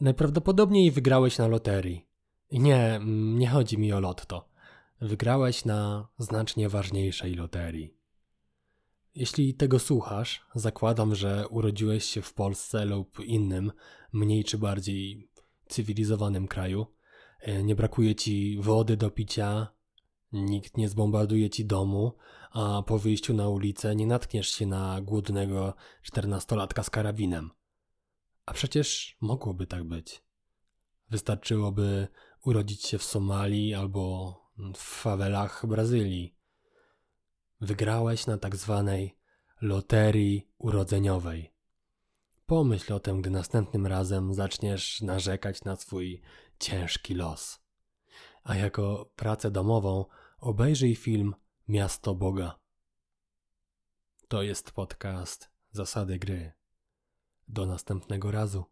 Najprawdopodobniej wygrałeś na loterii. Nie, nie chodzi mi o lotto. Wygrałeś na znacznie ważniejszej loterii. Jeśli tego słuchasz, zakładam, że urodziłeś się w Polsce lub innym, mniej czy bardziej cywilizowanym kraju. E, nie brakuje ci wody do picia, nikt nie zbombarduje ci domu, a po wyjściu na ulicę nie natkniesz się na głodnego czternastolatka z karabinem. A przecież mogłoby tak być. Wystarczyłoby urodzić się w Somalii albo w fawelach Brazylii. Wygrałeś na tak zwanej loterii urodzeniowej. Pomyśl o tym, gdy następnym razem zaczniesz narzekać na swój ciężki los. A jako pracę domową obejrzyj film Miasto Boga. To jest podcast Zasady Gry. Do następnego razu.